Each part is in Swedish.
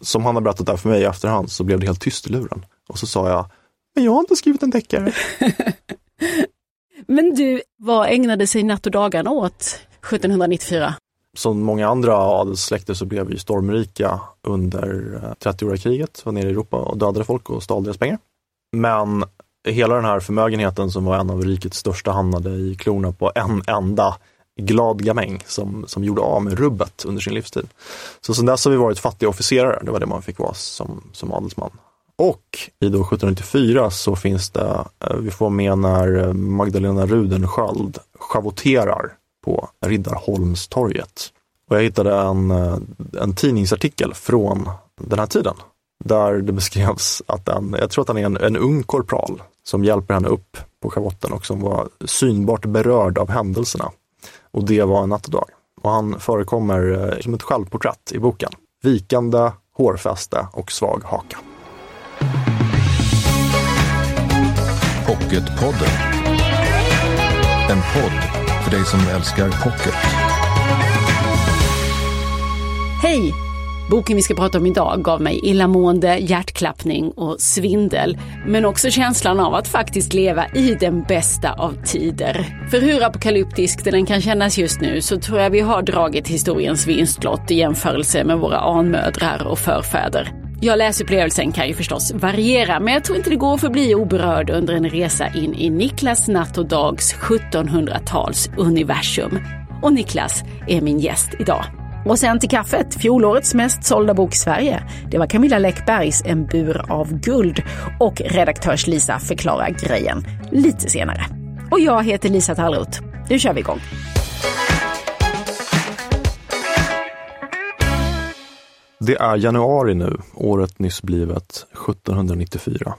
som han har berättat där för mig i efterhand så blev det helt tyst i luren. Och så sa jag, men jag har inte skrivit en deckare. men du, vad ägnade sig natt och dagarna åt 1794? Som många andra adelssläkter så blev vi stormrika under 30-åriga eh, kriget, var nere i Europa och dödade folk och stal deras pengar. Men hela den här förmögenheten som var en av rikets största hamnade i klorna på en enda glad gamäng som, som gjorde av med rubbet under sin livstid. Så sedan dess har vi varit fattiga officerare, det var det man fick vara som, som adelsman. Och i då 1794 så finns det, eh, vi får med när eh, Magdalena Rudensköld schavoterar på Riddarholmstorget. Och jag hittade en, eh, en tidningsartikel från den här tiden där det beskrevs att en, jag tror att han är en, en ung korpral som hjälper henne upp på schavotten och som var synbart berörd av händelserna. Och det var en natt och dag. Och han förekommer eh, som ett självporträtt i boken. Vikande, hårfäste och svag haka. Pocketpodden. En podd för dig som älskar pocket. Hej! Boken vi ska prata om idag gav mig illamående, hjärtklappning och svindel. Men också känslan av att faktiskt leva i den bästa av tider. För hur apokalyptisk den kan kännas just nu så tror jag vi har dragit historiens vinstlott i jämförelse med våra anmödrar och förfäder. Ja, läsupplevelsen kan ju förstås variera, men jag tror inte det går att förbli oberörd under en resa in i Niklas Natt och Dags 1700-tals universum. Och Niklas är min gäst idag. Och sen till kaffet, fjolårets mest sålda bok i Sverige. Det var Camilla Läckbergs En bur av guld och redaktörs-Lisa förklarar grejen lite senare. Och jag heter Lisa Tallroth. Nu kör vi igång! Det är januari nu, året nyss blivet 1794.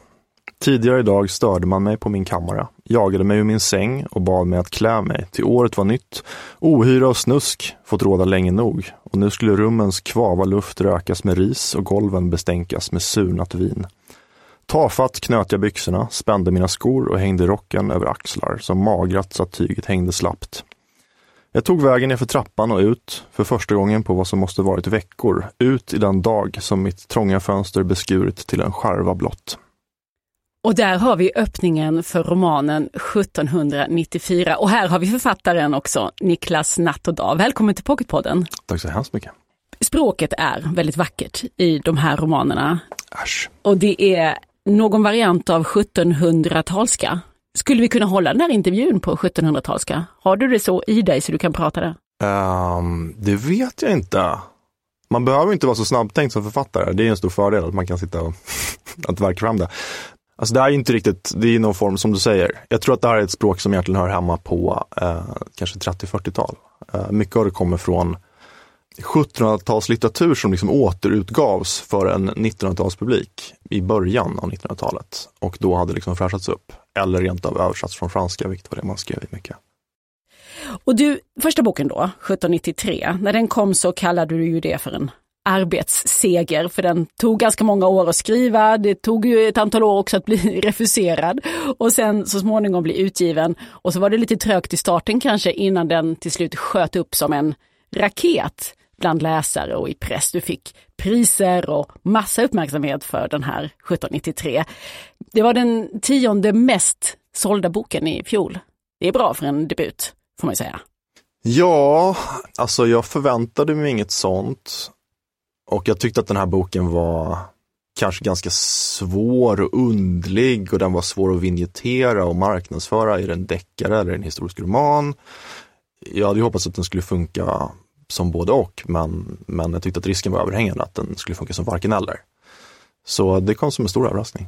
Tidigare idag störde man mig på min kammare, jagade mig ur min säng och bad mig att klä mig, till året var nytt. Ohyra och snusk fått råda länge nog och nu skulle rummens kvava luft rökas med ris och golven bestänkas med surnat vin. Tafatt knöt jag byxorna, spände mina skor och hängde rocken över axlar som magrat så att tyget hängde slappt. Jag tog vägen nerför trappan och ut, för första gången på vad som måste varit veckor, ut i den dag som mitt trånga fönster beskurit till en skärva blott. Och där har vi öppningen för romanen 1794 och här har vi författaren också, Niklas Natt och Dag. Välkommen till Pocketpodden. Tack så hemskt mycket. Språket är väldigt vackert i de här romanerna. Äsch. Och det är någon variant av 1700-talska. Skulle vi kunna hålla den här intervjun på 1700-talska? Har du det så i dig så du kan prata det? Um, det vet jag inte. Man behöver inte vara så snabbtänkt som författare. Det är en stor fördel att man kan sitta och att verka fram det. Alltså det är inte riktigt, det är någon form som du säger. Jag tror att det här är ett språk som egentligen hör hemma på eh, kanske 30-40-tal. Eh, mycket av det kommer från 1700-talslitteratur som liksom återutgavs för en 1900-talspublik i början av 1900-talet och då hade liksom fräschats upp eller rent av översatts från franska, vilket var det man skrev i mycket. Och du, första boken då, 1793, när den kom så kallade du ju det för en arbetsseger, för den tog ganska många år att skriva, det tog ju ett antal år också att bli refuserad och sen så småningom bli utgiven. Och så var det lite trögt i starten kanske innan den till slut sköt upp som en raket bland läsare och i press. Du fick priser och massa uppmärksamhet för den här 1793. Det var den tionde mest sålda boken i fjol. Det är bra för en debut, får man säga. Ja, alltså jag förväntade mig inget sånt. Och jag tyckte att den här boken var kanske ganska svår och undlig och den var svår att vignettera och marknadsföra. Är det en deckare eller en historisk roman? Jag hade ju hoppats att den skulle funka som både och, men, men jag tyckte att risken var överhängande att den skulle funka som varken eller. Så det kom som en stor överraskning.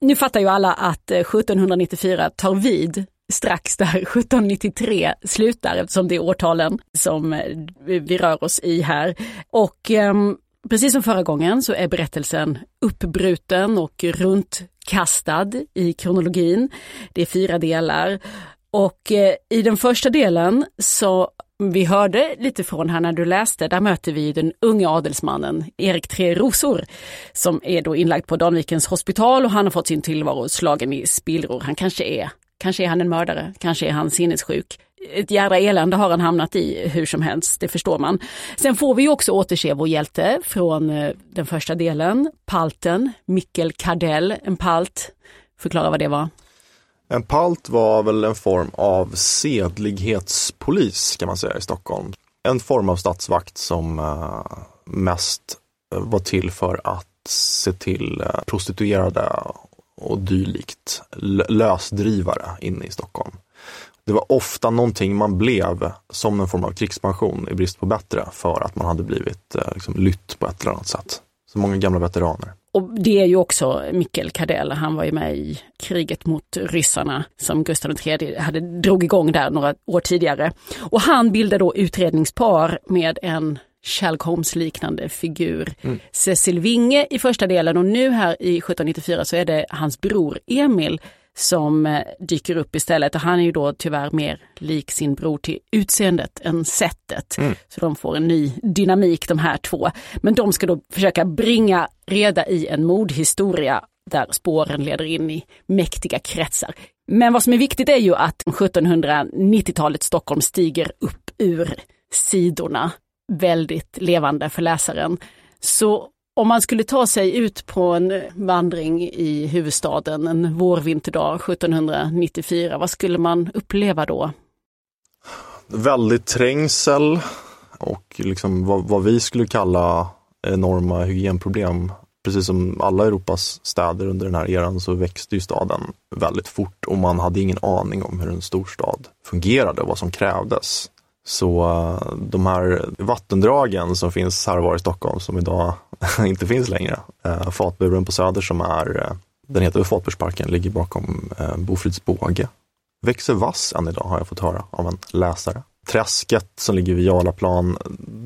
Nu fattar ju alla att eh, 1794 tar vid strax där 1793 slutar eftersom det är årtalen som eh, vi rör oss i här. Och um, Precis som förra gången så är berättelsen uppbruten och runtkastad i kronologin. Det är fyra delar och eh, i den första delen så vi hörde lite från här när du läste, där möter vi den unga adelsmannen Erik Tre Rosor som är då inlagd på Danvikens hospital och han har fått sin tillvaro slagen i spillror. Han kanske är, kanske är han en mördare, kanske är han sinnessjuk ett jädra elände har han hamnat i hur som helst, det förstår man. Sen får vi också återse vår hjälte från eh, den första delen, palten, Mikkel Kardell, en palt. Förklara vad det var. En palt var väl en form av sedlighetspolis kan man säga i Stockholm. En form av statsvakt som eh, mest eh, var till för att se till prostituerade och dylikt lösdrivare inne i Stockholm. Det var ofta någonting man blev som en form av krigspension i brist på bättre för att man hade blivit uh, liksom, lytt på ett eller annat sätt. Så många gamla veteraner. Och det är ju också Mikkel Kardell, han var ju med i kriget mot ryssarna som Gustav III hade drog igång där några år tidigare. Och han bildade då utredningspar med en Sherlock Holmes-liknande figur. Mm. Cecil Winge i första delen och nu här i 1794 så är det hans bror Emil som eh, dyker upp istället och han är ju då tyvärr mer lik sin bror till utseendet än sättet. Mm. Så de får en ny dynamik de här två. Men de ska då försöka bringa reda i en mordhistoria där spåren leder in i mäktiga kretsar. Men vad som är viktigt är ju att 1790-talets Stockholm stiger upp ur sidorna väldigt levande för läsaren. Så om man skulle ta sig ut på en vandring i huvudstaden en vårvinterdag 1794, vad skulle man uppleva då? Väldigt trängsel och liksom vad, vad vi skulle kalla enorma hygienproblem. Precis som alla Europas städer under den här eran så växte ju staden väldigt fort och man hade ingen aning om hur en storstad fungerade och vad som krävdes. Så eh, de här vattendragen som finns här och var i Stockholm som idag inte finns längre. Eh, Fatburen på Söder som är, eh, den heter Fatbursparken, ligger bakom Bofrids båge. Växer vass än idag har jag fått höra av en läsare. Träsket som ligger vid Jarlaplan,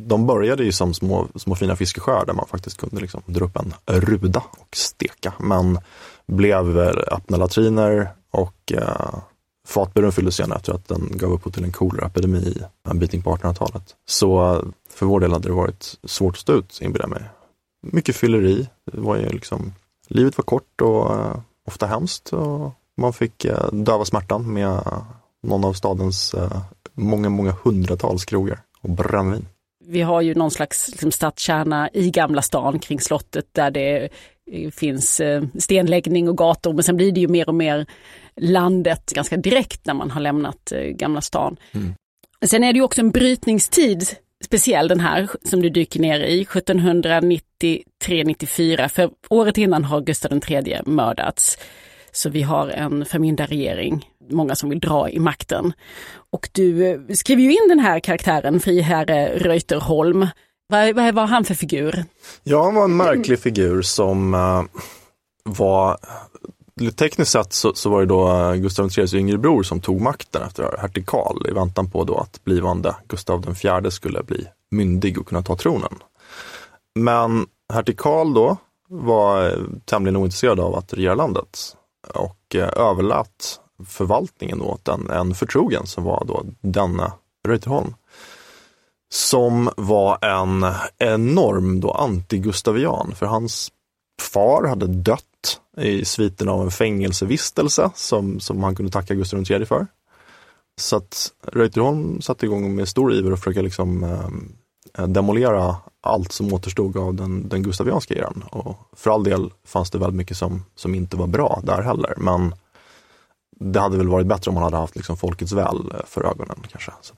de började ju som små, små fina fiskesjöar där man faktiskt kunde liksom dra upp en ruda och steka. Men blev öppna latriner och Fatburen fylldes senare efter att den gav upphov till en koleraepidemi en bit in på 1800-talet. Så eh, för vår del hade det varit svårt att stå ut, inbillar mig. Mycket fylleri. Det var ju liksom, livet var kort och uh, ofta hemskt och man fick uh, döva smärtan med uh, någon av stadens många, många hundratals krogar och brännvin. Vi har ju någon slags liksom, stadskärna i Gamla stan kring slottet där det finns stenläggning och gator men sen blir det ju mer och mer landet ganska direkt när man har lämnat eh, Gamla stan. Mm. Sen är det ju också en brytningstid, speciell den här som du dyker ner i, 1793-94, för året innan har Gustav III mördats. Så vi har en förmyndarregering, många som vill dra i makten. Och du eh, skriver ju in den här karaktären, friherre Reuterholm. Vad, vad var han för figur? Ja, han var en märklig figur som uh, var tekniskt sett så, så, var det då eh, Gustav IIIs yngre bror som tog makten efter hertig Karl i väntan på då att blivande Gustav IV skulle bli myndig och kunna ta tronen. Men hertig Karl då var eh, tämligen ointresserad av att regera landet och eh, överlät förvaltningen åt en, en förtrogen som var då denne Reuterholm. Som var en enorm då anti-gustavian för hans far hade dött i sviten av en fängelsevistelse som, som han kunde tacka Gustav III för. Så att Reuterholm satte igång med stor iver att försöka liksom, eh, demolera allt som återstod av den, den gustavianska eran. Och för all del fanns det väldigt mycket som, som inte var bra där heller, men det hade väl varit bättre om man hade haft liksom folkets väl eh, för ögonen kanske. Så.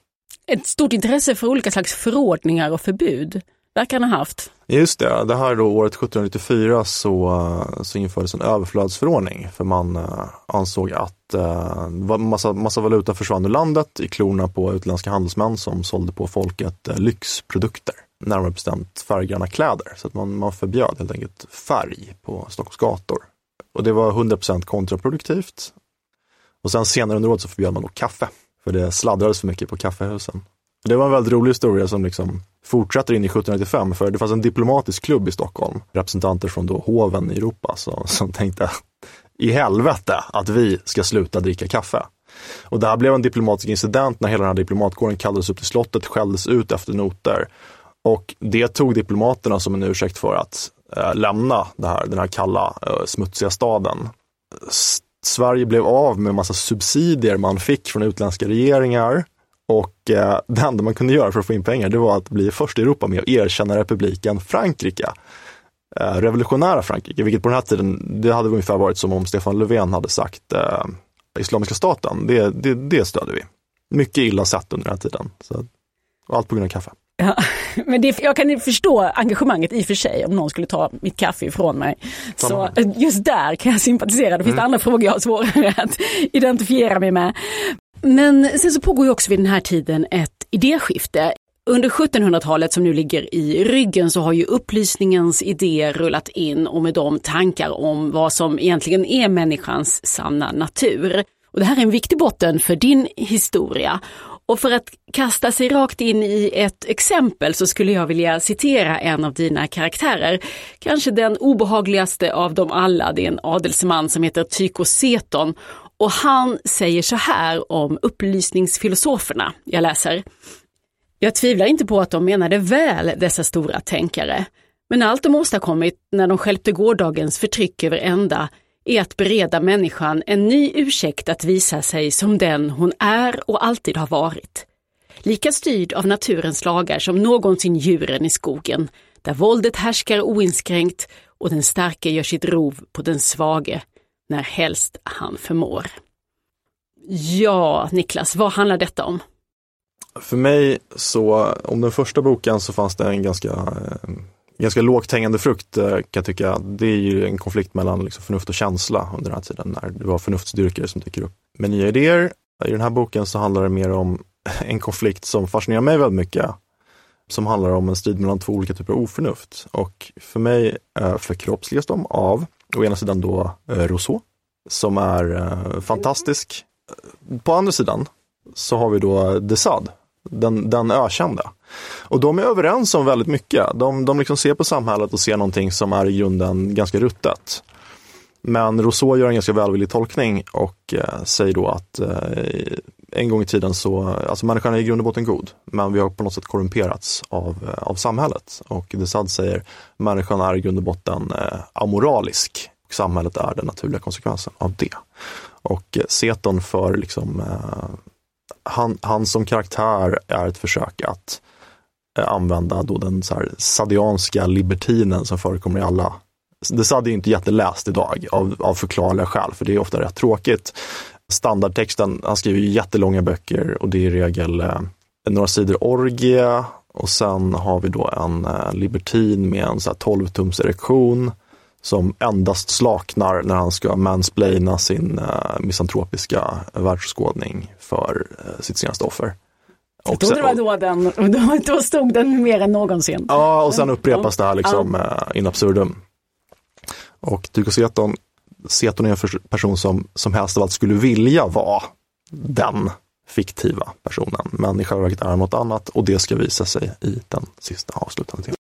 Ett stort intresse för olika slags förordningar och förbud verkar han ha haft. Just det, det här då året 1794 så, så infördes en överflödsförordning för man eh, ansåg att uh, massa, massa valuta försvann ur landet i klorna på utländska handelsmän som sålde på folket uh, lyxprodukter, närmare bestämt färggranna kläder. Så att man, man förbjöd helt enkelt färg på Stockholms gator. Och det var 100% kontraproduktivt. Och sen senare under året så förbjöd man då kaffe, för det sladdrades för mycket på kaffehusen. Det var en väldigt rolig historia som liksom fortsätter in i 1795, för det fanns en diplomatisk klubb i Stockholm, representanter från då hoven i Europa, så, som tänkte i helvete att vi ska sluta dricka kaffe. Och det här blev en diplomatisk incident när hela den här diplomatkåren kallades upp till slottet, skälldes ut efter noter. Och det tog diplomaterna som en ursäkt för att eh, lämna det här, den här kalla, eh, smutsiga staden. S Sverige blev av med en massa subsidier man fick från utländska regeringar och eh, det enda man kunde göra för att få in pengar, det var att bli först i Europa med att erkänna republiken Frankrike. Eh, revolutionära Frankrike, vilket på den här tiden, det hade ungefär varit som om Stefan Löfven hade sagt eh, Islamiska staten, det, det, det stöder vi. Mycket illa sett under den här tiden. Så, och allt på grund av kaffe. Ja, men det, jag kan förstå engagemanget i och för sig om någon skulle ta mitt kaffe ifrån mig. Så just där kan jag sympatisera. Det finns mm. andra frågor jag har svårare att identifiera mig med. Men sen så pågår ju också vid den här tiden ett idéskifte. Under 1700-talet som nu ligger i ryggen så har ju upplysningens idéer rullat in och med dem tankar om vad som egentligen är människans sanna natur. Och det här är en viktig botten för din historia. Och för att kasta sig rakt in i ett exempel så skulle jag vilja citera en av dina karaktärer. Kanske den obehagligaste av dem alla, det är en adelsman som heter Tycho Seton. Och han säger så här om upplysningsfilosoferna, jag läser. Jag tvivlar inte på att de menade väl, dessa stora tänkare. Men allt de åstadkommit när de skälpte gårdagens förtryck över ända är att bereda människan en ny ursäkt att visa sig som den hon är och alltid har varit. Lika styrd av naturens lagar som någonsin djuren i skogen, där våldet härskar oinskränkt och den starke gör sitt rov på den svage, när helst han förmår. Ja, Niklas, vad handlar detta om? För mig så, om den första boken så fanns det en ganska eh, ganska lågt hängande frukt eh, kan jag tycka. Det är ju en konflikt mellan liksom förnuft och känsla under den här tiden när det var förnuftsdyrkare som dyker upp med nya idéer. I den här boken så handlar det mer om en konflikt som fascinerar mig väldigt mycket. Som handlar om en strid mellan två olika typer av oförnuft. Och för mig eh, förkroppsligas de av, å ena sidan då eh, Rousseau, som är eh, fantastisk. På andra sidan så har vi då de Sade, den, den ökända. Och de är överens om väldigt mycket. De, de liksom ser på samhället och ser någonting som är i grunden ganska ruttet. Men Rousseau gör en ganska välvillig tolkning och eh, säger då att eh, en gång i tiden så, alltså människan är i grund och botten god, men vi har på något sätt korrumperats av, eh, av samhället. Och de Sade säger människan är i grund och botten eh, amoralisk och samhället är den naturliga konsekvensen av det. Och eh, Seton för liksom eh, han, han som karaktär är ett försök att använda då den så här sadianska libertinen som förekommer i alla det är inte jätteläst idag av, av förklarliga skäl, för det är ofta rätt tråkigt. Standardtexten, han skriver ju jättelånga böcker och det är i regel eh, några sidor orgie och sen har vi då en eh, libertin med en så här 12 tums erektion som endast slaknar när han ska mansplaina sin uh, misantropiska världsskådning för uh, sitt senaste offer. Jag trodde det var då den, då, då stod den mer än någonsin. Ja, och sen upprepas det här liksom uh, in absurdum. Och Tycho Seton, Seton är en person som, som helst av allt skulle vilja vara den fiktiva personen, men i själva verket är han något annat och det ska visa sig i den sista avslutande delen.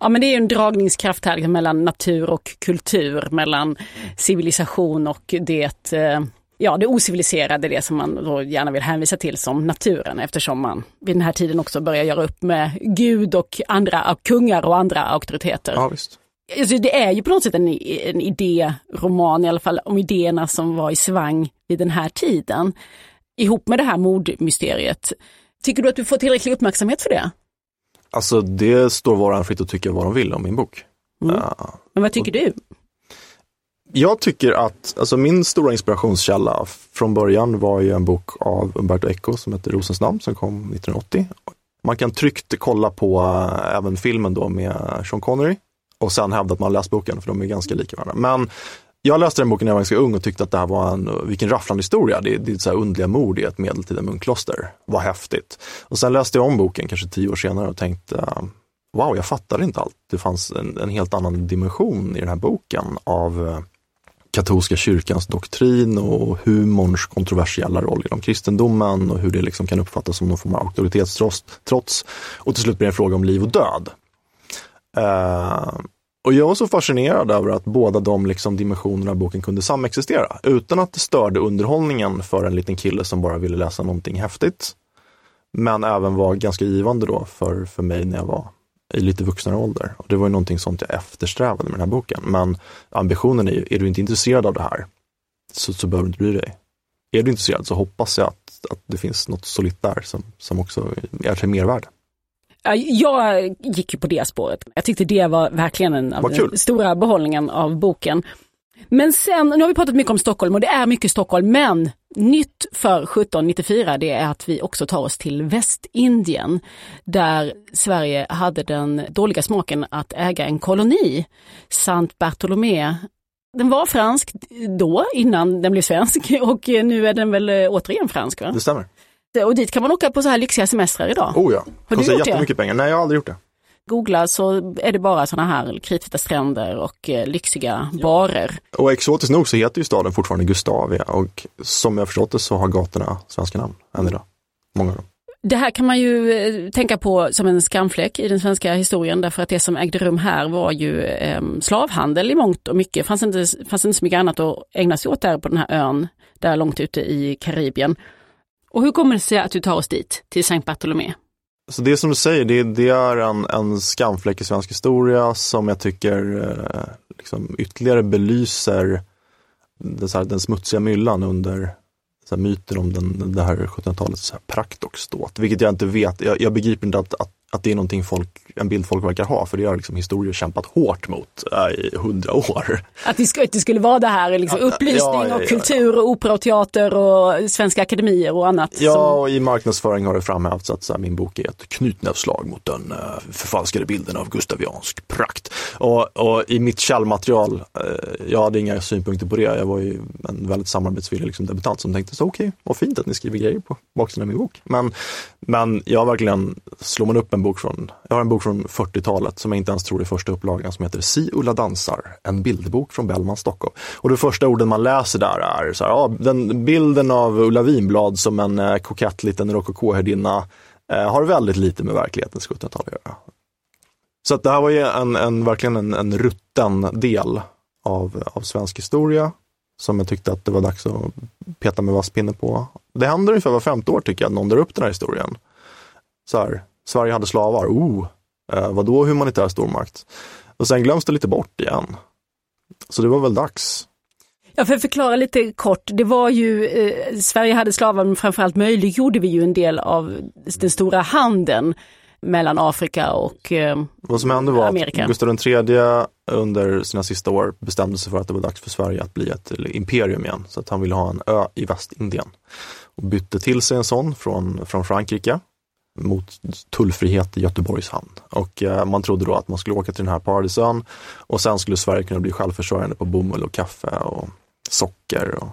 Ja men det är en dragningskraft här liksom, mellan natur och kultur, mellan civilisation och det eh, ja, det ociviliserade, det som man då gärna vill hänvisa till som naturen eftersom man vid den här tiden också börjar göra upp med Gud och andra kungar och andra auktoriteter. Ja, visst. Alltså, det är ju på något sätt en, en idéroman i alla fall om idéerna som var i svang vid den här tiden. Ihop med det här mordmysteriet. Tycker du att du får tillräcklig uppmärksamhet för det? Alltså det står var och en fritt att tycka vad de vill om min bok. Mm. Uh, Men vad tycker och, du? Jag tycker att, alltså min stora inspirationskälla från början var ju en bok av Umberto Eco som heter Rosens namn som kom 1980. Man kan tryggt kolla på uh, även filmen då med Sean Connery och sen hävda att man läst boken, för de är ganska lika varandra. Men jag läste den boken när jag var ganska ung och tyckte att det här var en, vilken rafflande historia. Det, det är så här underliga mord i ett medeltida munkkloster. Vad häftigt. Och sen läste jag om boken kanske tio år senare och tänkte, wow, jag fattade inte allt. Det fanns en, en helt annan dimension i den här boken av eh, katolska kyrkans doktrin och humorns kontroversiella roll inom kristendomen och hur det liksom kan uppfattas som någon form av auktoritetstrots. Och till slut blir det en fråga om liv och död. Uh, och jag var så fascinerad över att båda de liksom dimensionerna av boken kunde samexistera utan att det störde underhållningen för en liten kille som bara ville läsa någonting häftigt. Men även var ganska givande då för, för mig när jag var i lite vuxnare ålder. Och det var ju någonting sånt jag eftersträvade med den här boken. Men ambitionen är ju, är du inte intresserad av det här så, så behöver du inte bry dig. Är du intresserad så hoppas jag att att, att det finns något solitt där som, som också är till mervärde. Ja, Jag gick ju på det spåret. Jag tyckte det var verkligen en av den stora behållningen av boken. Men sen, nu har vi pratat mycket om Stockholm och det är mycket Stockholm, men nytt för 1794 det är att vi också tar oss till Västindien där Sverige hade den dåliga smaken att äga en koloni, Saint Bartolomé. Den var fransk då, innan den blev svensk och nu är den väl eh, återigen fransk. Va? Det stämmer. Och dit kan man åka på så här lyxiga semestrar idag. Oh ja, du kostar gjort det? jättemycket pengar. Nej, jag har aldrig gjort det. googla så är det bara sådana här kritvita stränder och eh, lyxiga barer. Och exotiskt nog så heter ju staden fortfarande Gustavia och som jag förstått det så har gatorna svenska namn än idag. Många av dem. Det här kan man ju eh, tänka på som en skamfläck i den svenska historien därför att det som ägde rum här var ju eh, slavhandel i mångt och mycket. Fanns inte, fanns inte så mycket annat att ägna sig åt där på den här ön, där långt ute i Karibien. Och hur kommer det sig att du tar oss dit, till Saint Bartolomé? Så det som du säger, det, det är en, en skamfläck i svensk historia som jag tycker eh, liksom ytterligare belyser den, så här, den smutsiga myllan under så här, myten om den, det här 1700-talets prakt och ståt. Vilket jag inte vet, jag, jag begriper inte att, att, att det är någonting folk, en bild folk verkar ha, för det har liksom historier kämpat hårt mot äh, i hundra år. Att det, ska, att det skulle vara det här, liksom, Ja, upplysning ja, ja, och ja. kultur och opera och teater och svenska akademier och annat. Ja, som- och i marknadsföring har det framhävts att här, min bok är ett knytnävsslag mot den uh, förfalskade bilden av gustaviansk prakt. Och, och i mitt källmaterial, eh, jag hade inga synpunkter på det. Jag var ju en väldigt samarbetsvillig liksom, debutant som tänkte så okej, vad fint att ni skriver grejer på baksidan av min bok. Men, men jag verkligen, slår man upp en bok från, jag har en bok från 40-talet som jag inte ens tror är första upplagan som heter Si Ulla dansar, en bildbok från Bellman Stockholm. Och de första orden man läser där är så här, ja, den bilden av Ulla Vinblad som en eh, kokett liten rokokoherdinna eh, har väldigt lite med verklighetens 1700-tal att göra. Så att det här var ju en, en, verkligen en, en rutten del av, av svensk historia som jag tyckte att det var dags att peta med vass pinne på. Det händer ungefär var femte år tycker jag, att någon drar upp den här historien. Så här, Sverige hade slavar, oh, eh, vadå humanitär stormakt? Och sen glöms det lite bort igen. Så det var väl dags. Ja, för att förklara lite kort, det var ju, eh, Sverige hade slavar men framförallt möjliggjorde vi ju en del av den stora handeln mellan Afrika och eh, Vad som hände var Amerika. att Gustav III under sina sista år bestämde sig för att det var dags för Sverige att bli ett imperium igen. Så att han ville ha en ö i Västindien. Och bytte till sig en sån från, från Frankrike mot tullfrihet i Göteborgs hamn. Och eh, man trodde då att man skulle åka till den här paradisön och sen skulle Sverige kunna bli självförsörjande på bomull och kaffe och socker. Och...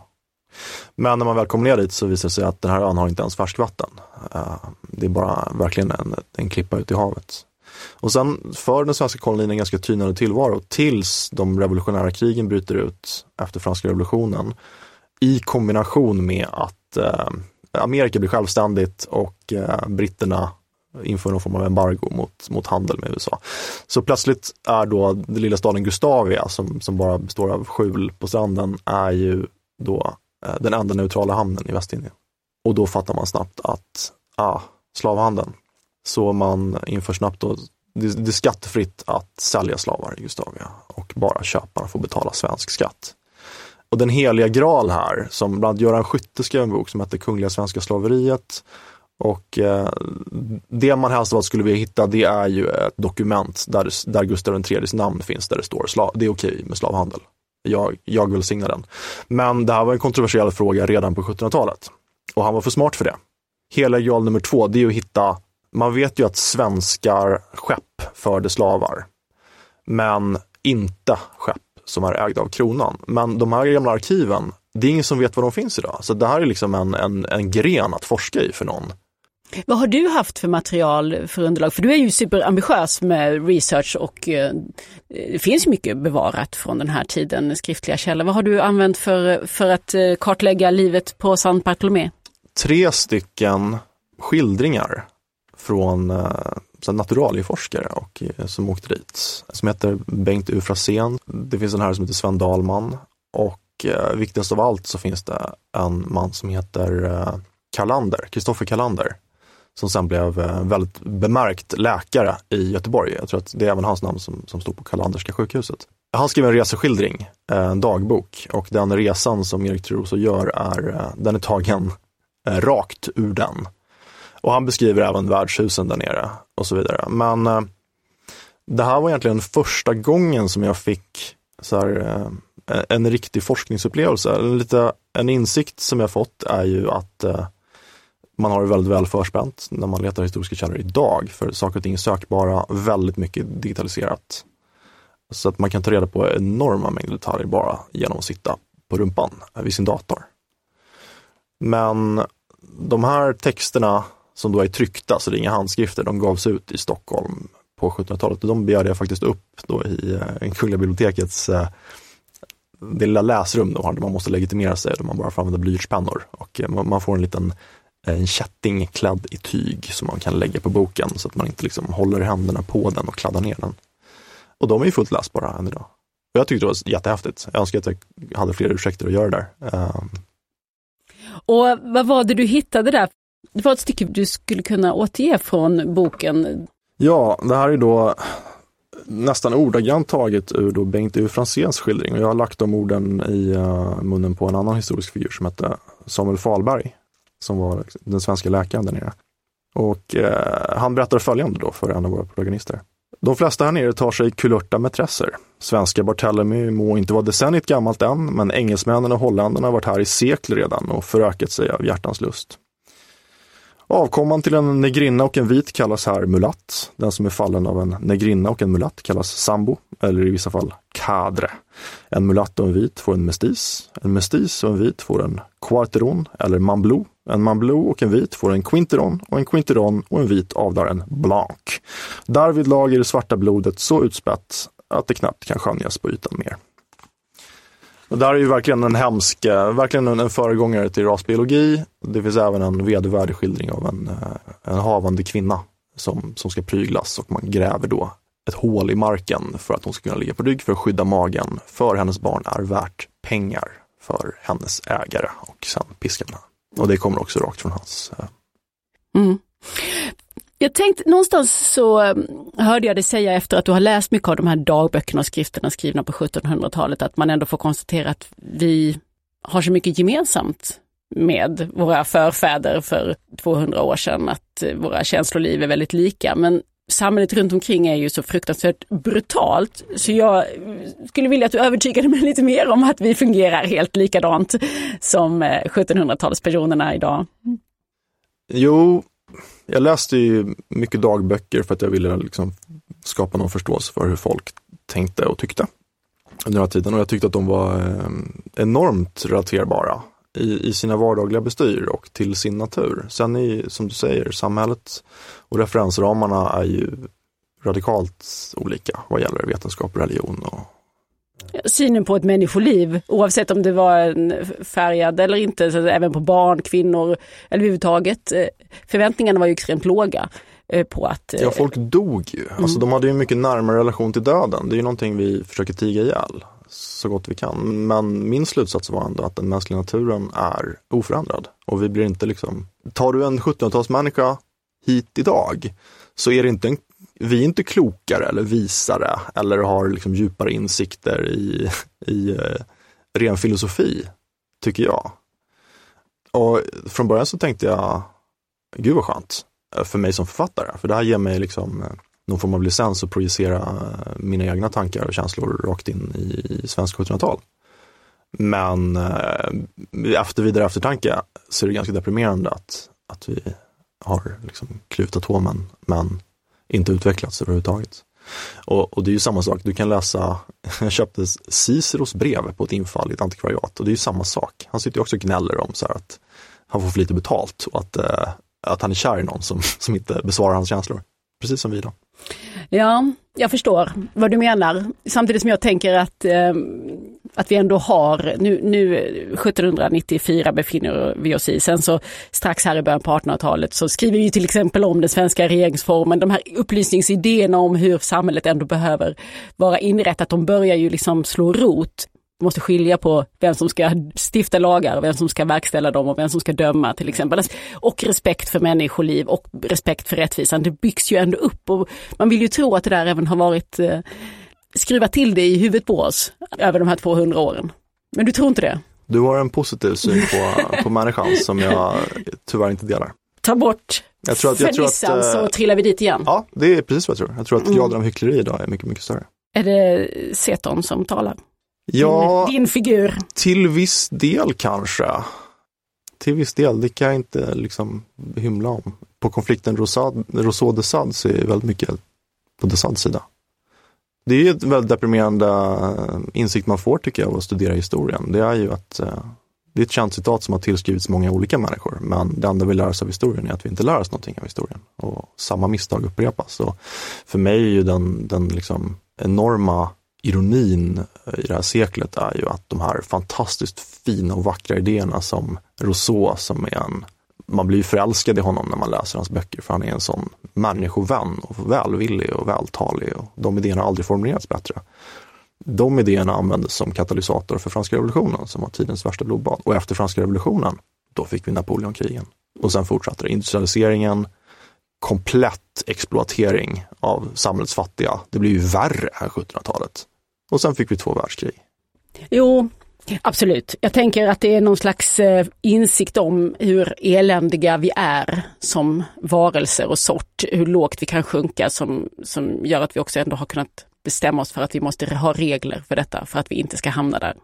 Men när man väl kom ner dit så visade det sig att den här ön har inte ens färskvatten. Eh, det är bara verkligen en, en klippa ut i havet. Och sen för den svenska kolonin en ganska tynande tillvaro tills de revolutionära krigen bryter ut efter franska revolutionen. I kombination med att eh, Amerika blir självständigt och eh, britterna inför någon form av embargo mot, mot handel med USA. Så plötsligt är då den lilla staden Gustavia som, som bara består av skjul på stranden är ju då eh, den enda neutrala hamnen i Västindien. Och då fattar man snabbt att, ah, slavhandeln. Så man inför snabbt då, det, det är skattefritt att sälja slavar i Gustavia och bara köparna får betala svensk skatt. Och den heliga graal här, som bland annat Göran Skytte skrev en bok som heter Kungliga svenska slaveriet. Och eh, det man helst av allt skulle vilja hitta det är ju ett dokument där, där Gustav IIIs namn finns där det står slav, det är okej med slavhandel. Jag, jag vill signa den. Men det här var en kontroversiell fråga redan på 1700-talet. Och han var för smart för det. Hela graal nummer två, det är att hitta, man vet ju att svenskar skepp förde slavar. Men inte skepp som är ägda av kronan. Men de här gamla arkiven, det är ingen som vet var de finns idag. Så det här är liksom en, en, en gren att forska i för någon. Vad har du haft för material för underlag? För du är ju superambitiös med research och eh, det finns mycket bevarat från den här tiden, skriftliga källor. Vad har du använt för, för att eh, kartlägga livet på San Bartolomé? Tre stycken skildringar från eh, naturalieforskare och, eh, som åkte dit. Som heter Bengt U. Frasén. Det finns en här som heter Sven Dahlman. Och eh, viktigast av allt så finns det en man som heter eh, Kalander, Kristoffer Kalander. Som sen blev eh, väldigt bemärkt läkare i Göteborg. Jag tror att det är även hans namn som, som stod på Kalanderska sjukhuset. Han skrev en reseskildring, eh, en dagbok. Och den resan som Erik Troso gör är, eh, den är tagen eh, rakt ur den. Och han beskriver även värdshusen där nere och så vidare. Men eh, det här var egentligen första gången som jag fick så här, eh, en riktig forskningsupplevelse. Lite, en insikt som jag fått är ju att eh, man har det väldigt väl förspänt när man letar historiska källor idag, för saker och ting är sökbara, väldigt mycket digitaliserat. Så att man kan ta reda på enorma mängder detaljer bara genom att sitta på rumpan vid sin dator. Men de här texterna som då är tryckta, så det är inga handskrifter, de gavs ut i Stockholm på 1700-talet. De begärde jag faktiskt upp då i eh, Kungliga bibliotekets eh, det lilla läsrum de har, där man måste legitimera sig, där man bara får använda blyertspennor. Och eh, man får en liten eh, en kätting klädd i tyg som man kan lägga på boken så att man inte liksom håller händerna på den och kladdar ner den. Och de är ju fullt läsbara än idag. Och jag tyckte det var jättehäftigt. Jag önskar att jag hade fler ursäkter att göra det där. Um... Och vad var det du hittade där? Det var ett stycke du skulle kunna återge från boken. Ja, det här är då nästan ordagrant taget ur då Bengt U. Franzéns skildring och jag har lagt de orden i eh, munnen på en annan historisk figur som hette Samuel Falberg, som var den svenska läkaren där nere. Och eh, han berättar följande då för en av våra protagonister. De flesta här nere tar sig kulörta mätresser. Svenska Barthélemy må inte vara decenniet gammalt än, men engelsmännen och holländarna har varit här i sekler redan och förökat sig av hjärtans lust. Avkomman till en negrinna och en vit kallas här mulatt. Den som är fallen av en negrinna och en mulatt kallas sambo, eller i vissa fall kadre. En mulatt och en vit får en mestis. En mestis och en vit får en quarteron eller mamblou. En mamblou och en vit får en quinteron och en quinteron och en vit avlar en blanc. Därvidlag är det svarta blodet så utspätt att det knappt kan skönjas på ytan mer. Och det här är ju verkligen en hemsk, eh, verkligen en föregångare till rasbiologi. Det finns även en vedervärdig skildring av en, eh, en havande kvinna som, som ska pryglas och man gräver då ett hål i marken för att hon ska kunna ligga på rygg för att skydda magen. För hennes barn är värt pengar för hennes ägare och sen piskarna. Och det kommer också rakt från hans. Eh, mm. Jag tänkte, någonstans så um, hörde jag dig säga efter att du har läst mycket av de här dagböckerna och skrifterna skrivna på 1700-talet, att man ändå får konstatera att vi har så mycket gemensamt med våra förfäder för 200 år sedan, att eh, våra känsloliv är väldigt lika. Men samhället runt omkring är ju så fruktansvärt brutalt, så jag eh, skulle vilja att du övertygade mig lite mer om att vi fungerar helt likadant som eh, 1700-talspersonerna idag. Jo, jag läste ju mycket dagböcker för att jag ville liksom skapa någon förståelse för hur folk tänkte och tyckte under den här tiden och jag tyckte att de var eh, enormt relaterbara i, i sina vardagliga bestyr och till sin natur. Sen är som du säger, samhället och referensramarna är ju radikalt olika vad gäller vetenskap, religion och synen på ett människoliv, oavsett om det var en färgad eller inte, så även på barn, kvinnor eller överhuvudtaget. Eh, förväntningarna var ju extremt låga eh, på att... Ja, folk dog ju. Mm. Alltså, de hade ju mycket närmare relation till döden. Det är ju någonting vi försöker tiga ihjäl så gott vi kan. Men min slutsats var ändå att den mänskliga naturen är oförändrad. Och vi blir inte liksom, tar du en 1700-talsmänniska hit idag så är det inte en vi är inte klokare eller visare eller har liksom djupare insikter i, i eh, ren filosofi, tycker jag. Och från början så tänkte jag, gud vad skönt eh, för mig som författare, för det här ger mig liksom eh, någon form av licens att projicera mina egna tankar och känslor rakt in i, i svensk 1700-tal. Men efter vidare eftertanke så är det ganska deprimerande att, att vi har liksom klutat håmen, men inte utvecklats överhuvudtaget. Och, och det är ju samma sak, du kan läsa, jag köpte Ciceros brev på ett infall i ett antikvariat och det är ju samma sak. Han sitter ju också och gnäller om så att han får för lite betalt och att, eh, att han är kär i någon som, som inte besvarar hans känslor. Precis som vi då. Ja, jag förstår vad du menar. Samtidigt som jag tänker att, eh, att vi ändå har, nu, nu eh, 1794 befinner vi oss i, sen så strax här i början på 1800-talet så skriver vi till exempel om den svenska regeringsformen, de här upplysningsidéerna om hur samhället ändå behöver vara inrättat, de börjar ju liksom slå rot måste skilja på vem som ska stifta lagar, vem som ska verkställa dem och vem som ska döma till exempel. Och respekt för människoliv och respekt för rättvisan. Det byggs ju ändå upp och man vill ju tro att det där även har varit eh, skruvat till det i huvudet på oss över de här 200 åren. Men du tror inte det? Du har en positiv syn på, på människan som jag tyvärr inte delar. Ta bort Jag tror att, jag tror att, så eh, trillar vi dit igen. ja, det är precis vad jag tror. Jag tror att Mm. graden av hyckleri idag är mycket, mycket större. Är det Seton som talar? Ja, Din, din figur. till viss del kanske. Till viss del, det kan jag inte liksom hymla om. På konflikten Rousseau-Desad så är det väldigt mycket på Desads sida. Det är ju ett väldigt deprimerande eh, insikt man får tycker jag av att studera historien. Det är ju att eh, det är ett känt citat som har tillskrivits många olika människor, men det enda vi lär oss av historien är att vi inte lär oss någonting av historien. Och samma misstag upprepas. Och för mig är ju den, den liksom enorma ironin i det här seklet är ju att de här fantastiskt fina och vackra idéerna som Rousseau, som är en, man blir ju förälskad i honom när man läser hans böcker, för han är en sån människovän och välvillig och vältalig och de idéerna har aldrig formulerats bättre. De idéerna användes som katalysator för franska revolutionen som var tidens värsta blodbad. Och efter franska revolutionen, då fick vi Napoleonkrigen. Och sen fortsatte det. Industrialiseringen, komplett exploatering av samhällets fattiga. Det blev ju värre här 1700-talet. Och sen fick vi två världskrig. Jo, absolut. Jag tänker att det är någon slags eh, insikt om hur eländiga vi är som varelser och sort, hur lågt vi kan sjunka som, som gör att vi också ändå har kunnat bestämma oss för att vi måste ha regler för detta, för att vi inte ska hamna där.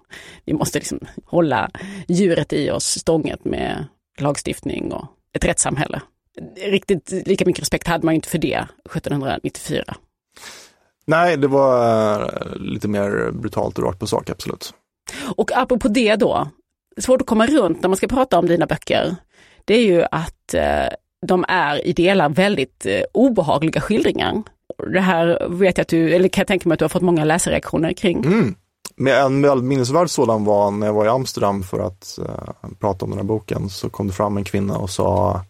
Vi måste liksom hålla djuret i oss stånget med lagstiftning och ett rättssamhälle. Riktigt lika mycket respekt hade man inte för det 1794. Nej, det var eh, lite mer brutalt och rakt på sak, absolut. Och apropå det då, svårt att komma runt när man ska prata om dina böcker, det är ju att eh, de är i delar väldigt eh, obehagliga skildringar. Det här vet jag att du, eller kan jag tänka mig att du har fått många läsarreaktioner kring. Mm. Men en väldigt minnesvärd sådan var när jag var i Amsterdam för att eh, prata om den här boken så kom det fram en kvinna och sa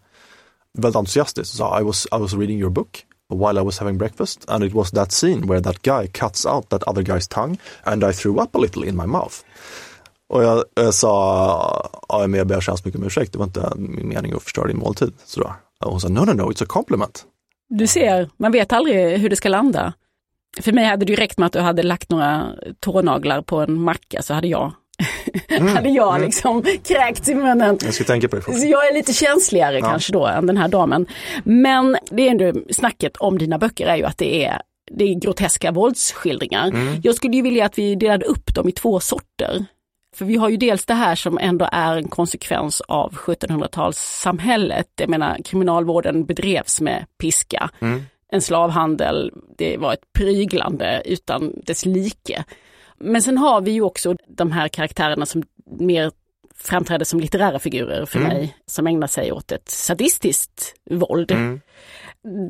väldigt entusiastiskt, sa I was, I was reading your book while I was having breakfast and it was that scene where that guy cuts out that other guy's tongue and I threw up a little in my mouth. Och jag, jag sa, ja, men jag ber så hemskt mycket om ursäkt, det var inte min mening att förstöra din måltid. Sådär. Och hon sa, no, no, no, it's a compliment. Du ser, man vet aldrig hur det ska landa. För mig hade det ju räckt med att du hade lagt några tånaglar på en macka så hade jag, hade jag liksom kräkts i munnen. Jag ska tänka på det. Så jag är lite känsligare Ja. kanske då än den här damen. Men det är ändå snacket om dina böcker är ju att det är, det är groteska våldsskildringar. Mm. Jag skulle ju vilja att vi delade upp dem i två sorter. För vi har ju dels det här som ändå är en konsekvens av 1700-talssamhället. Jag menar kriminalvården bedrevs med piska. Mm. En slavhandel, det var ett pryglande utan dess like. Men sen har vi ju också de här karaktärerna som mer framträder som litterära figurer för Mm. mig, som ägnar sig åt ett sadistiskt våld. Mm.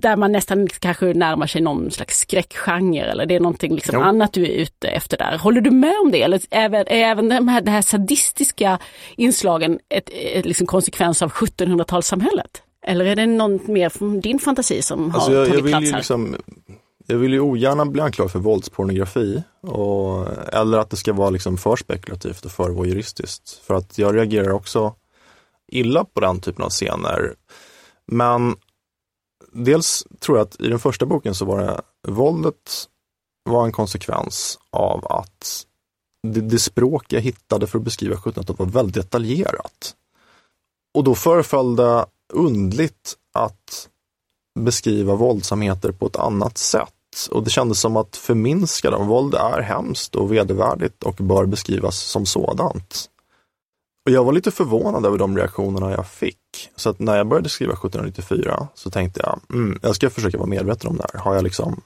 Där man nästan kanske närmar sig någon slags skräckgenre eller det är någonting liksom Jo. annat du är ute efter där. Håller du med om det? Eller även, är även de här, det här sadistiska inslagen ett, ett liksom konsekvens av 1700-talssamhället? Eller är det något mer från din fantasi som har Alltså jag, jag tagit vill plats här? liksom jag vill ju ogärna bli anklagad för våldspornografi och, eller att det ska vara liksom för spekulativt och för voyeuristiskt. För att jag reagerar också illa på den typen av scener. Men dels tror jag att i den första boken så var det våldet var en konsekvens av att det, det språk jag hittade för att beskriva 1700-talet var väldigt detaljerat. Och då föreföll det undligt att beskriva våldsamheter på ett annat sätt. Och det kändes som att förminska dem. Våld är hemskt och vedervärdigt och bör beskrivas som sådant. Och jag var lite förvånad över de reaktionerna jag fick. Så att när jag började skriva 1794 så tänkte jag, mm, jag ska försöka vara medveten om det här. Har jag liksom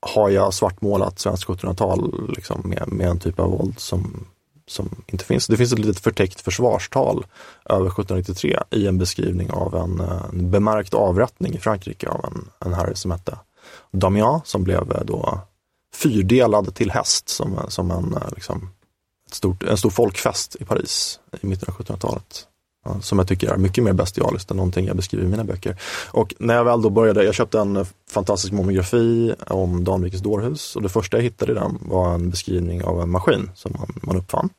har jag svartmålat svenskt 1700-tal liksom med, med en typ av våld som, som inte finns. Det finns ett litet förtäckt försvarstal över 1793 i en beskrivning av en, eh, en bemärkt avrättning i Frankrike av en, en herre som hette Damian som blev eh, då fyrdelad till häst som, eh, som en, liksom, ett stort, en stor folkfest i Paris i mitten av 1700-talet. Som jag tycker är mycket mer bestialiskt än någonting jag beskriver i mina böcker. Och när jag väl då började, jag köpte en fantastisk monografi om Danvikes dårhus och det första jag hittade i den var en beskrivning av en maskin som man, man uppfann.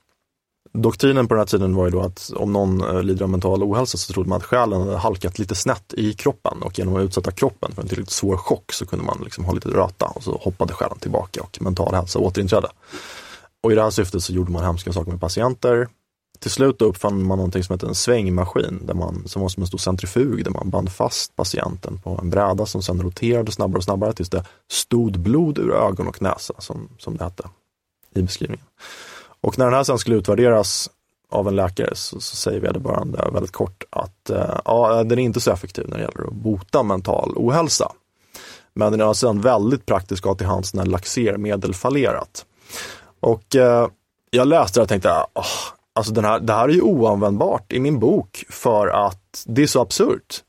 Doktrinen på den här tiden var ju då att om någon eh, lider av mental ohälsa så trodde man att själen hade halkat lite snett i kroppen och genom att utsätta kroppen för en tillräckligt svår chock så kunde man liksom ha lite röta och så hoppade själen tillbaka och mental hälsa återinträdde. Och i det här syftet så gjorde man hemska saker med patienter. Till slut uppfann man någonting som heter en svängmaskin, där man, som var som en stor centrifug, där man band fast patienten på en bräda som sedan roterade snabbare och snabbare tills det stod blod ur ögon och näsa, som, som det hette i beskrivningen. Och när den här sen skulle utvärderas av en läkare så, så säger vederbörande väldigt kort att eh, ja, den är inte så effektiv när det gäller att bota mental ohälsa. Men den är alltså sedan väldigt praktisk att ha till hands när laxermedel fallerat. Och eh, jag läste det och tänkte, oh, alltså den här, det här är ju oanvändbart i min bok för att det är så absurt.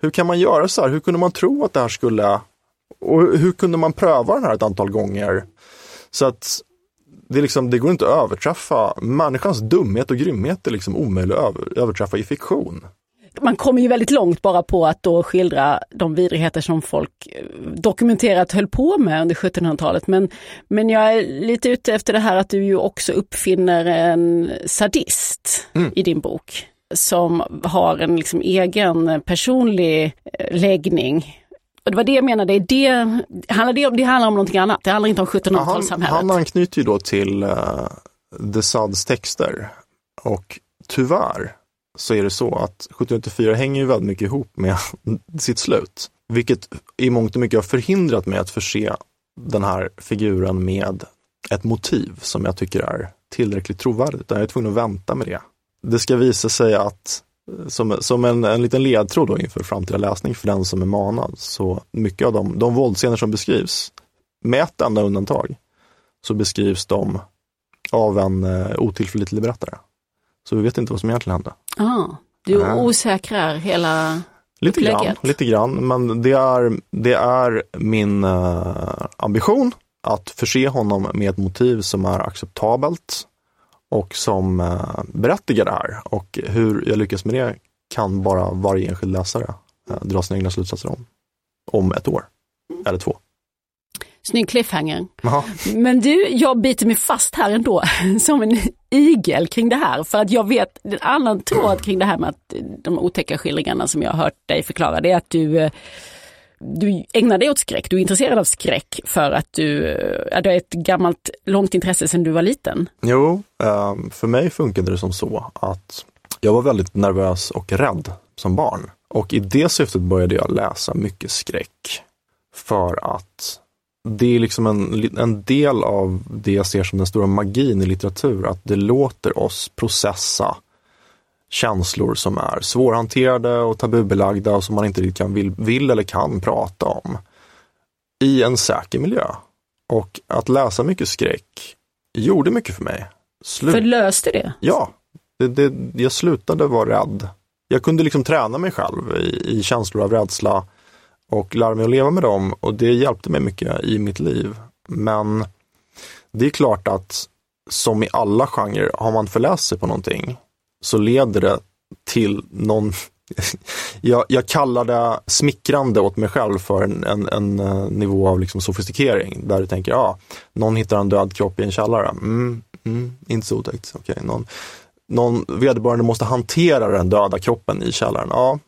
Hur kan man göra så här? Hur kunde man tro att det här skulle, och hur kunde man pröva den här ett antal gånger? Så att det, är liksom, det går inte att överträffa, människans dumhet och grymhet är liksom omöjligt att över, överträffa i fiktion man kommer ju väldigt långt bara på att då skildra de vidrigheter som folk eh, dokumenterat höll på med under 1700-talet. Men, men jag är lite ute efter det här att du ju också uppfinner en sadist mm. i din bok som har en liksom egen personlig eh, läggning. Och det var det jag menade, det, handlar det, det handlar om någonting annat, det handlar inte om 1700-talssamhället. Han, han anknyter ju då till uh, de Sads texter och tyvärr så är det så att 1794 hänger ju väldigt mycket ihop med sitt slut. Vilket i mångt och mycket har förhindrat mig att förse den här figuren med ett motiv som jag tycker är tillräckligt trovärdigt. Jag är tvungen att vänta med det. Det ska visa sig att eh, som, som en, en liten ledtråd då inför framtida läsning för den som är manad, så mycket av de, de våldsscener som beskrivs, med ett enda undantag, så beskrivs de av en eh, otillförlitlig berättare. Så vi vet inte vad som egentligen hände. Ah, du äh. osäkrar hela Lite grann, lite grann, men det är, det är min uh, ambition att förse honom med ett motiv som är acceptabelt och som uh, berättigar det här. Och hur jag lyckas med det kan bara varje enskild läsare uh, dra sina egna slutsatser om. Om ett år, eller två. Snygg cliffhanger. Aha. Men du, jag biter mig fast här ändå som en igel kring det här. För att jag vet en annan tråd kring det här med att de otäcka skildringarna som jag har hört dig förklara, det är att du du ägnar dig åt skräck, du är intresserad av skräck för att du, att du har ett gammalt, långt intresse sedan du var liten. Jo, ehm, för mig funkade det som så att jag var väldigt nervös och rädd som barn. Och i det syftet började jag läsa mycket skräck. För att det är liksom en, en del av det jag ser som den stora magin i litteratur, att det låter oss processa känslor som är svårhanterade och tabubelagda och som man inte riktigt kan, vill, vill eller kan prata om i en säker miljö. Och att läsa mycket skräck gjorde mycket för mig. Slut... Förlöste det? Ja, det, det, jag slutade vara rädd. Jag kunde liksom träna mig själv i, i känslor av rädsla och lärde mig att leva med dem och det hjälpte mig mycket i mitt liv. Men det är klart att som i alla genrer, har man förläst sig på någonting så leder det till någon jag, jag kallar det smickrande åt mig själv för en, en, en eh, nivå av liksom sofistikering där du tänker, ja, ah, någon hittar en död kropp i en källare. Mm, mm, inte så otäckt. Okay, någon, någon vederbörande måste hantera den döda kroppen i källaren. Ja,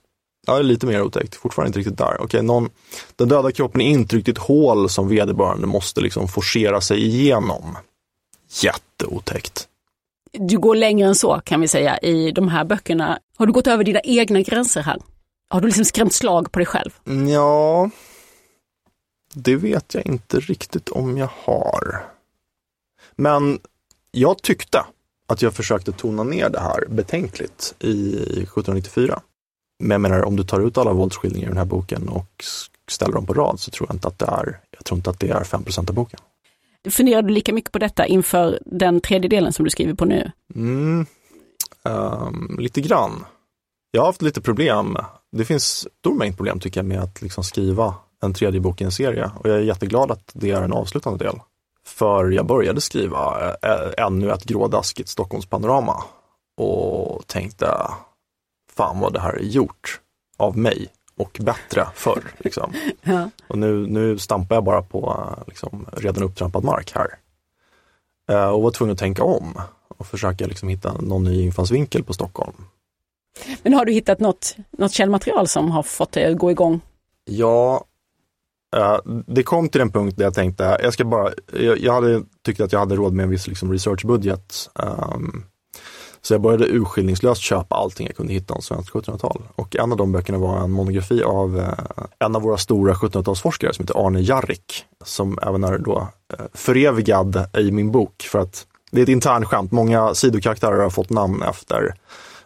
Ja, det är lite mer otäckt. Fortfarande inte riktigt där. Okej, någon, den döda kroppen är intryckt i ett hål som vederbörande måste liksom forcera sig igenom. Jätteotäckt. Du går längre än så kan vi säga i de här böckerna. Har du gått över dina egna gränser här? Har du liksom skrämt slag på dig själv? Ja, det vet jag inte riktigt om jag har. Men jag tyckte att jag försökte tona ner det här betänkligt i 1794. Men jag menar, om du tar ut alla våldsskildringar i den här boken och ställer dem på rad så tror jag inte att det är, jag tror inte att det är 5% av boken. Funderar du lika mycket på detta inför den tredje delen som du skriver på nu? Mm, um, lite grann. Jag har haft lite problem. Det finns stor mängd problem tycker jag med att liksom skriva en tredje bok i en serie och jag är jätteglad att det är en avslutande del. För jag började skriva ännu ett grådaskigt Stockholmspanorama och tänkte fan vad det här är gjort av mig och bättre förr. Liksom. ja. Och nu, nu stampar jag bara på liksom, redan upptrampad mark här. Uh, och var tvungen att tänka om och försöka liksom, hitta någon ny infallsvinkel på Stockholm. Men har du hittat något, något källmaterial som har fått dig att gå igång? Ja, uh, det kom till en punkt där jag tänkte, jag ska bara, jag, jag hade tyckt att jag hade råd med en viss liksom, researchbudget. Um, så jag började urskillningslöst köpa allting jag kunde hitta om svenskt 1700-tal. Och en av de böckerna var en monografi av eh, en av våra stora 1700-talsforskare som heter Arne Jarrik, som även är då eh, förevigad i min bok för att det är ett internt skämt. Många sidokaraktärer har fått namn efter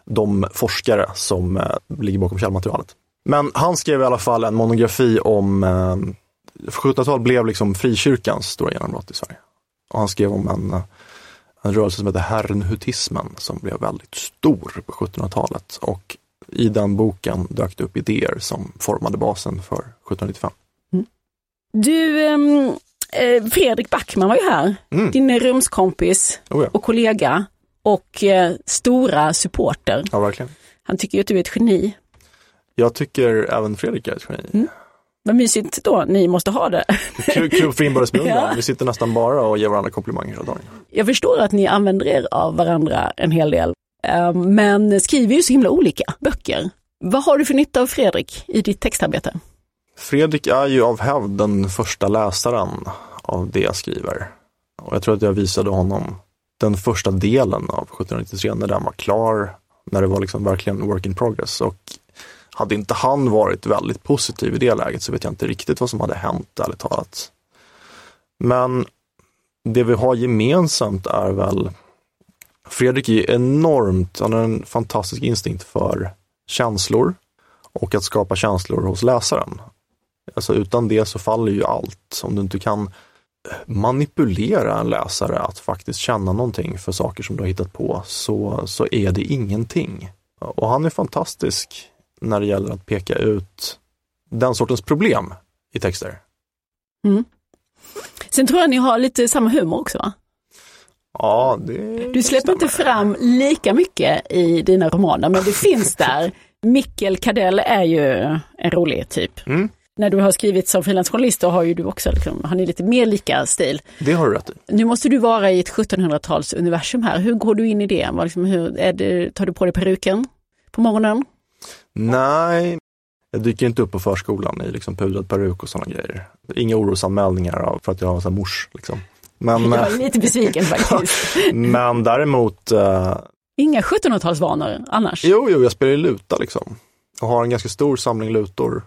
de forskare som eh, ligger bakom källmaterialet. Men han skrev i alla fall en monografi om 1700-talet blev liksom frikyrkans stora genombrott i Sverige. Och han skrev om en, en rörelse som heter herrnhutismen som blev väldigt stor på 1700-talet. Och i den boken dök det upp idéer som formade basen för 1795. Du, ehm, eh, Fredrik Backman var ju här, Mm. din rumskompis Oh ja. och kollega och eh, stora supporter. ja, verkligen. Han tycker ju att du är ett geni. Jag tycker även Fredrik är ett geni. Vad mysigt då, ni måste ha det. Kul, kul för inbördes beundran. Ja. Vi sitter nästan bara och ger varandra komplimanger hela dagen. Jag förstår att ni använder er av varandra en hel del, eh, men skriver ju så himla olika böcker. Vad har du för nytta av Fredrik i ditt textarbete? Fredrik är ju av hävd den första läsaren av det jag skriver. Och jag tror att jag visade honom den första delen av 1793 när den var klar, när det var liksom verkligen work in progress. Och hade inte han varit väldigt positiv i det läget så vet jag inte riktigt vad som hade hänt, ärligt talat. Men det vi har gemensamt är väl Fredrik är enormt, han har en fantastisk instinkt för känslor och att skapa känslor hos läsaren. Alltså utan det så faller ju allt. Om du inte kan manipulera en läsare att faktiskt känna någonting för saker som du har hittat på så, så är det ingenting. Och han är fantastisk när det gäller att peka ut den sortens problem i texter. Sen tror jag ni har lite samma humor också va? Ja, det Du släpper inte fram lika mycket i dina romaner, men det finns där. Mikkel Kadell är ju en rolig typ. Mm. När du har skrivit som frilansjournalist då har ju du också, liksom, har ni lite mer lika stil. Det har du rätt i. Nu måste du vara i ett 1700-tals universum här. Hur går du in i det? Liksom, hur, det tar du på dig peruken på morgonen? Nej, jag dyker inte upp på förskolan i liksom pudrad peruk och sådana grejer. Inga orosanmälningar av för att jag har så här mors. Liksom. Men, Jag är lite besviken faktiskt. men däremot, eh, Inga 1700-talsvanor annars. jo, jo, jag spelar ju luta liksom. Och har en ganska stor samling lutor.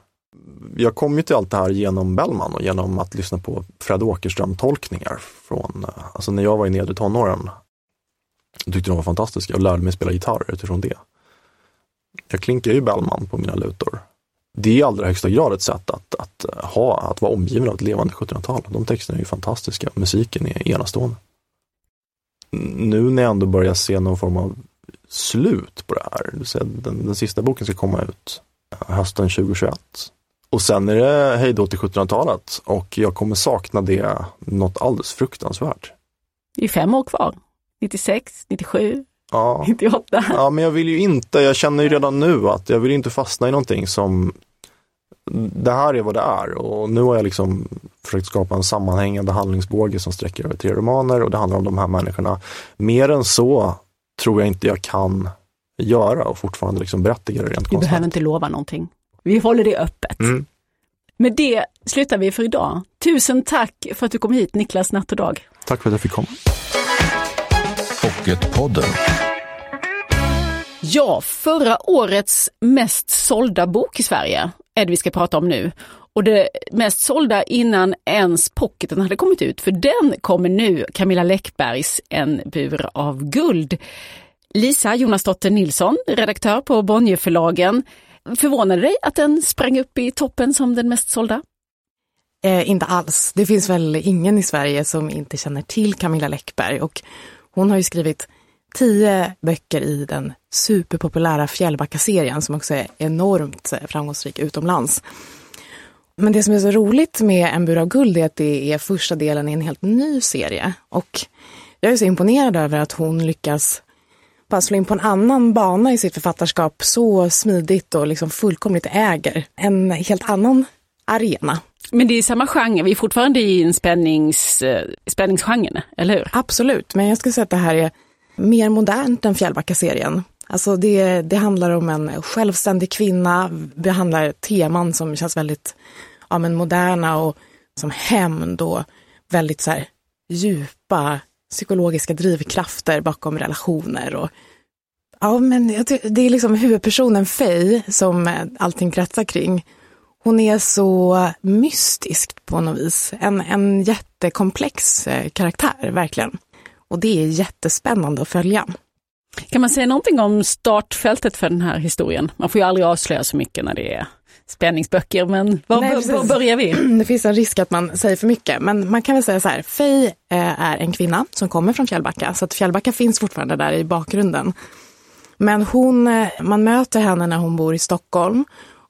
Jag kom ju till allt det här genom Bellman och genom att lyssna på Fred Åkerström-tolkningar från, eh, alltså när jag var i nedre tonåren. Jag tyckte de var fantastiska och lärde mig spela gitarr utifrån det. Jag klinkar ju Bellman på mina lutor. Det är i allra högsta grad ett sätt att, att eh, ha, att vara omgiven av ett levande 1700-tal. De texterna är ju fantastiska, musiken är enastående. Nu när jag ändå börjar se någon form av slut på det här, det vill säga den, den sista boken ska komma ut eh, hösten 2021. Och sen är det hejdå till 1700-talet och jag kommer sakna det något alldeles fruktansvärt. Det är fem år kvar. 96, 97, Ja, 98. Ja, men jag vill ju inte, jag känner ju redan nu att jag vill inte fastna i någonting som det här är vad det är och nu har jag liksom försökt skapa en sammanhängande handlingsbåge som sträcker över tre romaner och det handlar om de här människorna. Mer än så tror jag inte jag kan göra och fortfarande liksom berättiga det rent Vi behöver inte lova någonting. Vi håller det öppet. Mm. Med det slutar vi för idag. Tusen tack för att du kom hit Niklas Natt och Dag. Tack för att jag fick komma. Pocketpodden. Ja, förra årets mest sålda bok i Sverige är det vi ska prata om nu. Och det mest sålda innan ens pocketen hade kommit ut, för den kommer nu, Camilla Läckbergs En bur av guld. Lisa Jonasdotter Nilsson, redaktör på Bonnierförlagen. Förvånade dig att den sprang upp i toppen som den mest sålda? Eh, inte alls. Det finns väl ingen i Sverige som inte känner till Camilla Läckberg och hon har ju skrivit tio böcker i den superpopulära Fjällbacka-serien som också är enormt eh, framgångsrik utomlands. Men det som är så roligt med En bur av guld är att det är första delen i en helt ny serie och jag är så imponerad över att hon lyckas bara slå in på en annan bana i sitt författarskap så smidigt och liksom fullkomligt äger en helt annan arena. Men det är samma genre, vi är fortfarande i en spännings, eh, spänningsgenre, eller hur? Absolut, men jag skulle säga att det här är mer modernt än Fjällbacka-serien. Alltså det, det handlar om en självständig kvinna, behandlar teman som känns väldigt ja, men moderna och som hämnd och väldigt så här djupa psykologiska drivkrafter bakom relationer och Ja, men det är liksom huvudpersonen Faye som eh, allting kretsar kring. Hon är så mystisk på något vis. En, en jättekomplex eh, karaktär, verkligen. Och det är jättespännande att följa. Kan man säga någonting om startfältet för den här historien? Man får ju aldrig avslöja så mycket när det är spänningsböcker, men var, Nej, var börjar vi? Det finns en risk att man säger för mycket, men man kan väl säga så här, Faye eh, är en kvinna som kommer från Fjällbacka, så att Fjällbacka finns fortfarande där i bakgrunden. Men hon, eh, man möter henne när hon bor i Stockholm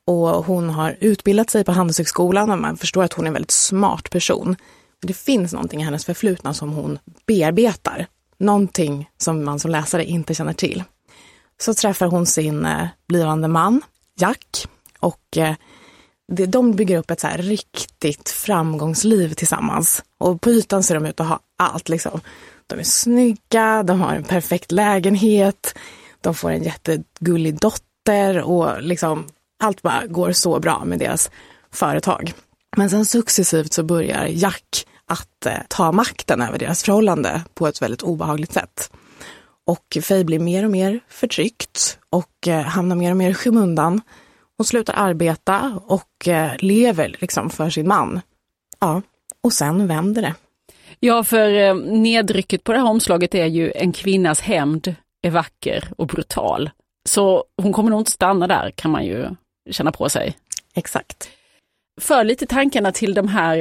och hon har utbildat sig på Handelshögskolan och man förstår att hon är en väldigt smart person. Det finns någonting i hennes förflutna som hon bearbetar. Någonting som man som läsare inte känner till. Så träffar hon sin eh, blivande man, Jack, och eh, de bygger upp ett så här riktigt framgångsliv tillsammans. Och på ytan ser de ut att ha allt. Liksom. De är snygga, de har en perfekt lägenhet, de får en jättegullig dotter och liksom allt bara går så bra med deras företag. Men sen successivt så börjar Jack att eh, ta makten över deras förhållande på ett väldigt obehagligt sätt. Och Faye blir mer och mer förtryckt och eh, hamnar mer och mer i skymundan. Hon slutar arbeta och eh, lever liksom för sin man. Ja, och sen vänder det. Ja, för nedrycket på det här omslaget är ju en kvinnas hämnd är vacker och brutal. Så hon kommer nog inte stanna där kan man ju känna på sig. Exakt. För lite tankarna till de här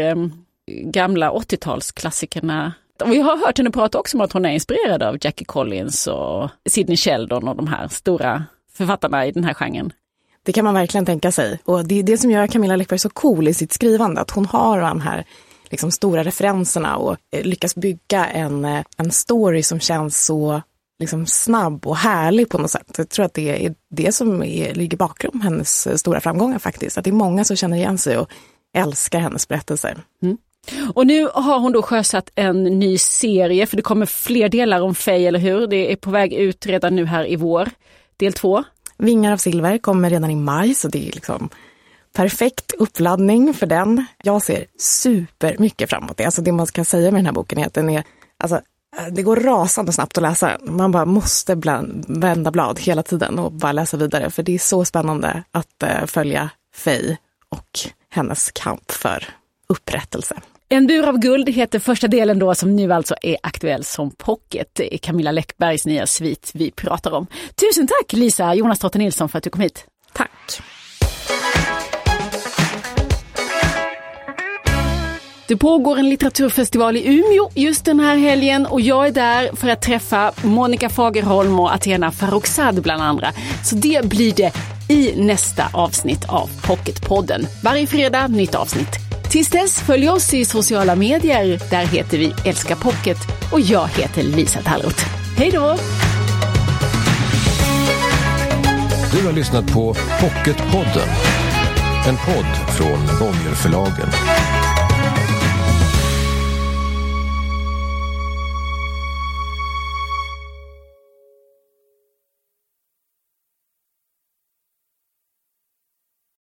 gamla 80-talsklassikerna. Vi har hört henne prata också om att hon är inspirerad av Jackie Collins och Sidney Sheldon och de här stora författarna i den här genren. Det kan man verkligen tänka sig. Och det är det som gör Camilla Läckberg så cool i sitt skrivande, att hon har de här liksom, stora referenserna och eh, lyckas bygga en, eh, en story som känns så liksom, snabb och härlig på något sätt. Jag tror att det är det som är, ligger bakom hennes eh, stora framgångar faktiskt. Att det är många som känner igen sig och älskar hennes berättelser. Mm. Och nu har hon då sjösatt en ny serie, för det kommer fler delar om Faye, eller hur? Det är på väg ut redan nu här i vår, del två. Vingar av silver kommer redan i maj, så det är liksom perfekt uppladdning för den. Jag ser supermycket framåt det. Alltså det man ska säga med den här boken är att den är, alltså, eh, det går rasande snabbt att läsa. Man bara måste bland, vända blad hela tiden och bara läsa vidare, för det är så spännande att uh, följa Faye och hennes kamp för upprättelse. En bur av guld heter första delen då som nu alltså är aktuell som pocket. Camilla Läckbergs nya svit vi pratar om. Tusen tack Lisa Jonas Trotte Nilsson för att du kom hit. Tack. Det pågår en litteraturfestival i Umeå just den här helgen och jag är där för att träffa Monica Fagerholm och Athena Farrokhzad bland andra. Så det blir det i nästa avsnitt av Pocketpodden. Varje fredag nytt avsnitt. Tills dess, följ oss i sociala medier. Där heter vi Älska Pocket och jag heter Lisa Tallroth. Hej då! Du har lyssnat på Pocketpodden. En podd från Bonnierförlagen.